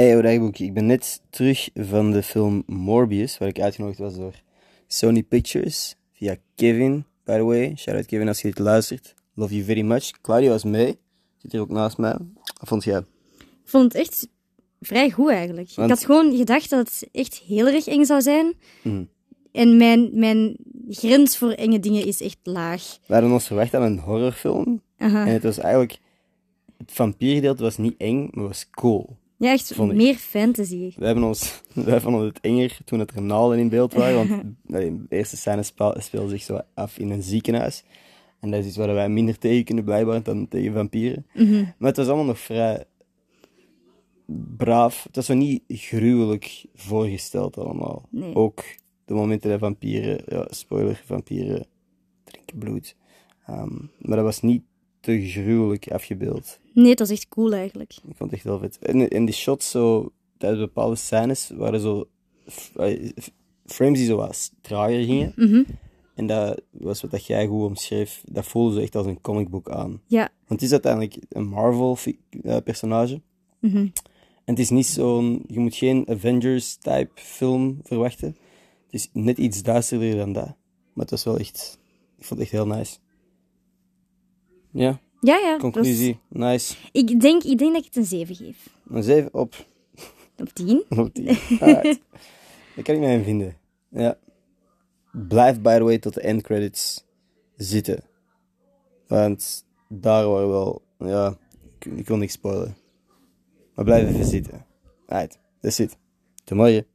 Hey, Oudagboek, ik ben net terug van de film Morbius, waar ik uitgenodigd was door Sony Pictures, via Kevin, by the way. Shout out Kevin als je dit luistert. Love you very much. Claudio was mee, zit hier ook naast mij. Wat vond jij? Ik vond het echt vrij goed eigenlijk. Want- Ik had gewoon gedacht dat het echt heel erg eng zou zijn. Mhm. En mijn, mijn grens voor enge dingen is echt laag. We hadden ons verwacht aan een horrorfilm. Aha. En het was eigenlijk... Het vampiergedeelte was niet eng, maar was cool. Ja, echt meer fantasy. We hebben ons, wij vonden het enger toen het er naalden in beeld waren, want de eerste scène speel- speelde zich zo af in een ziekenhuis. En dat is iets waar wij minder tegen kunnen blijkbaar dan tegen vampieren. Maar het was allemaal nog vrij braaf. Het was zo niet gruwelijk voorgesteld allemaal. Nee. Ook de momenten dat vampieren, ja, spoiler, vampieren drinken bloed. Ehm, maar dat was niet te gruwelijk afgebeeld. Nee, het was echt cool eigenlijk. Ik vond het echt heel vet. En, en die shots zo, tijdens bepaalde scènes, waren zo eh, frames die zo wat trager gingen. Mhm. En dat was wat dat jij goed omschreef. Dat voelde zo echt als een comicboek aan. Ja. Want het is uiteindelijk een Marvel-personage. Mhm. En het is niet zo'n... Je moet geen Avengers-type film verwachten. Het is net iets duisterder dan dat. Maar het was wel echt... Ik vond het echt heel nice. Ja, Ja, ja. conclusie. Nice. Ik denk, ik denk dat ik het een 7 geef. Een 7 op Op 10. Op die. Alright. Daar kan ik mij in vinden. Ja. Blijf, by the way, tot de end credits zitten. Want daar waren wel... Ja, ik, ik wil niks spoilen. Maar blijf even zitten. Alright, that's it. Tot morgen.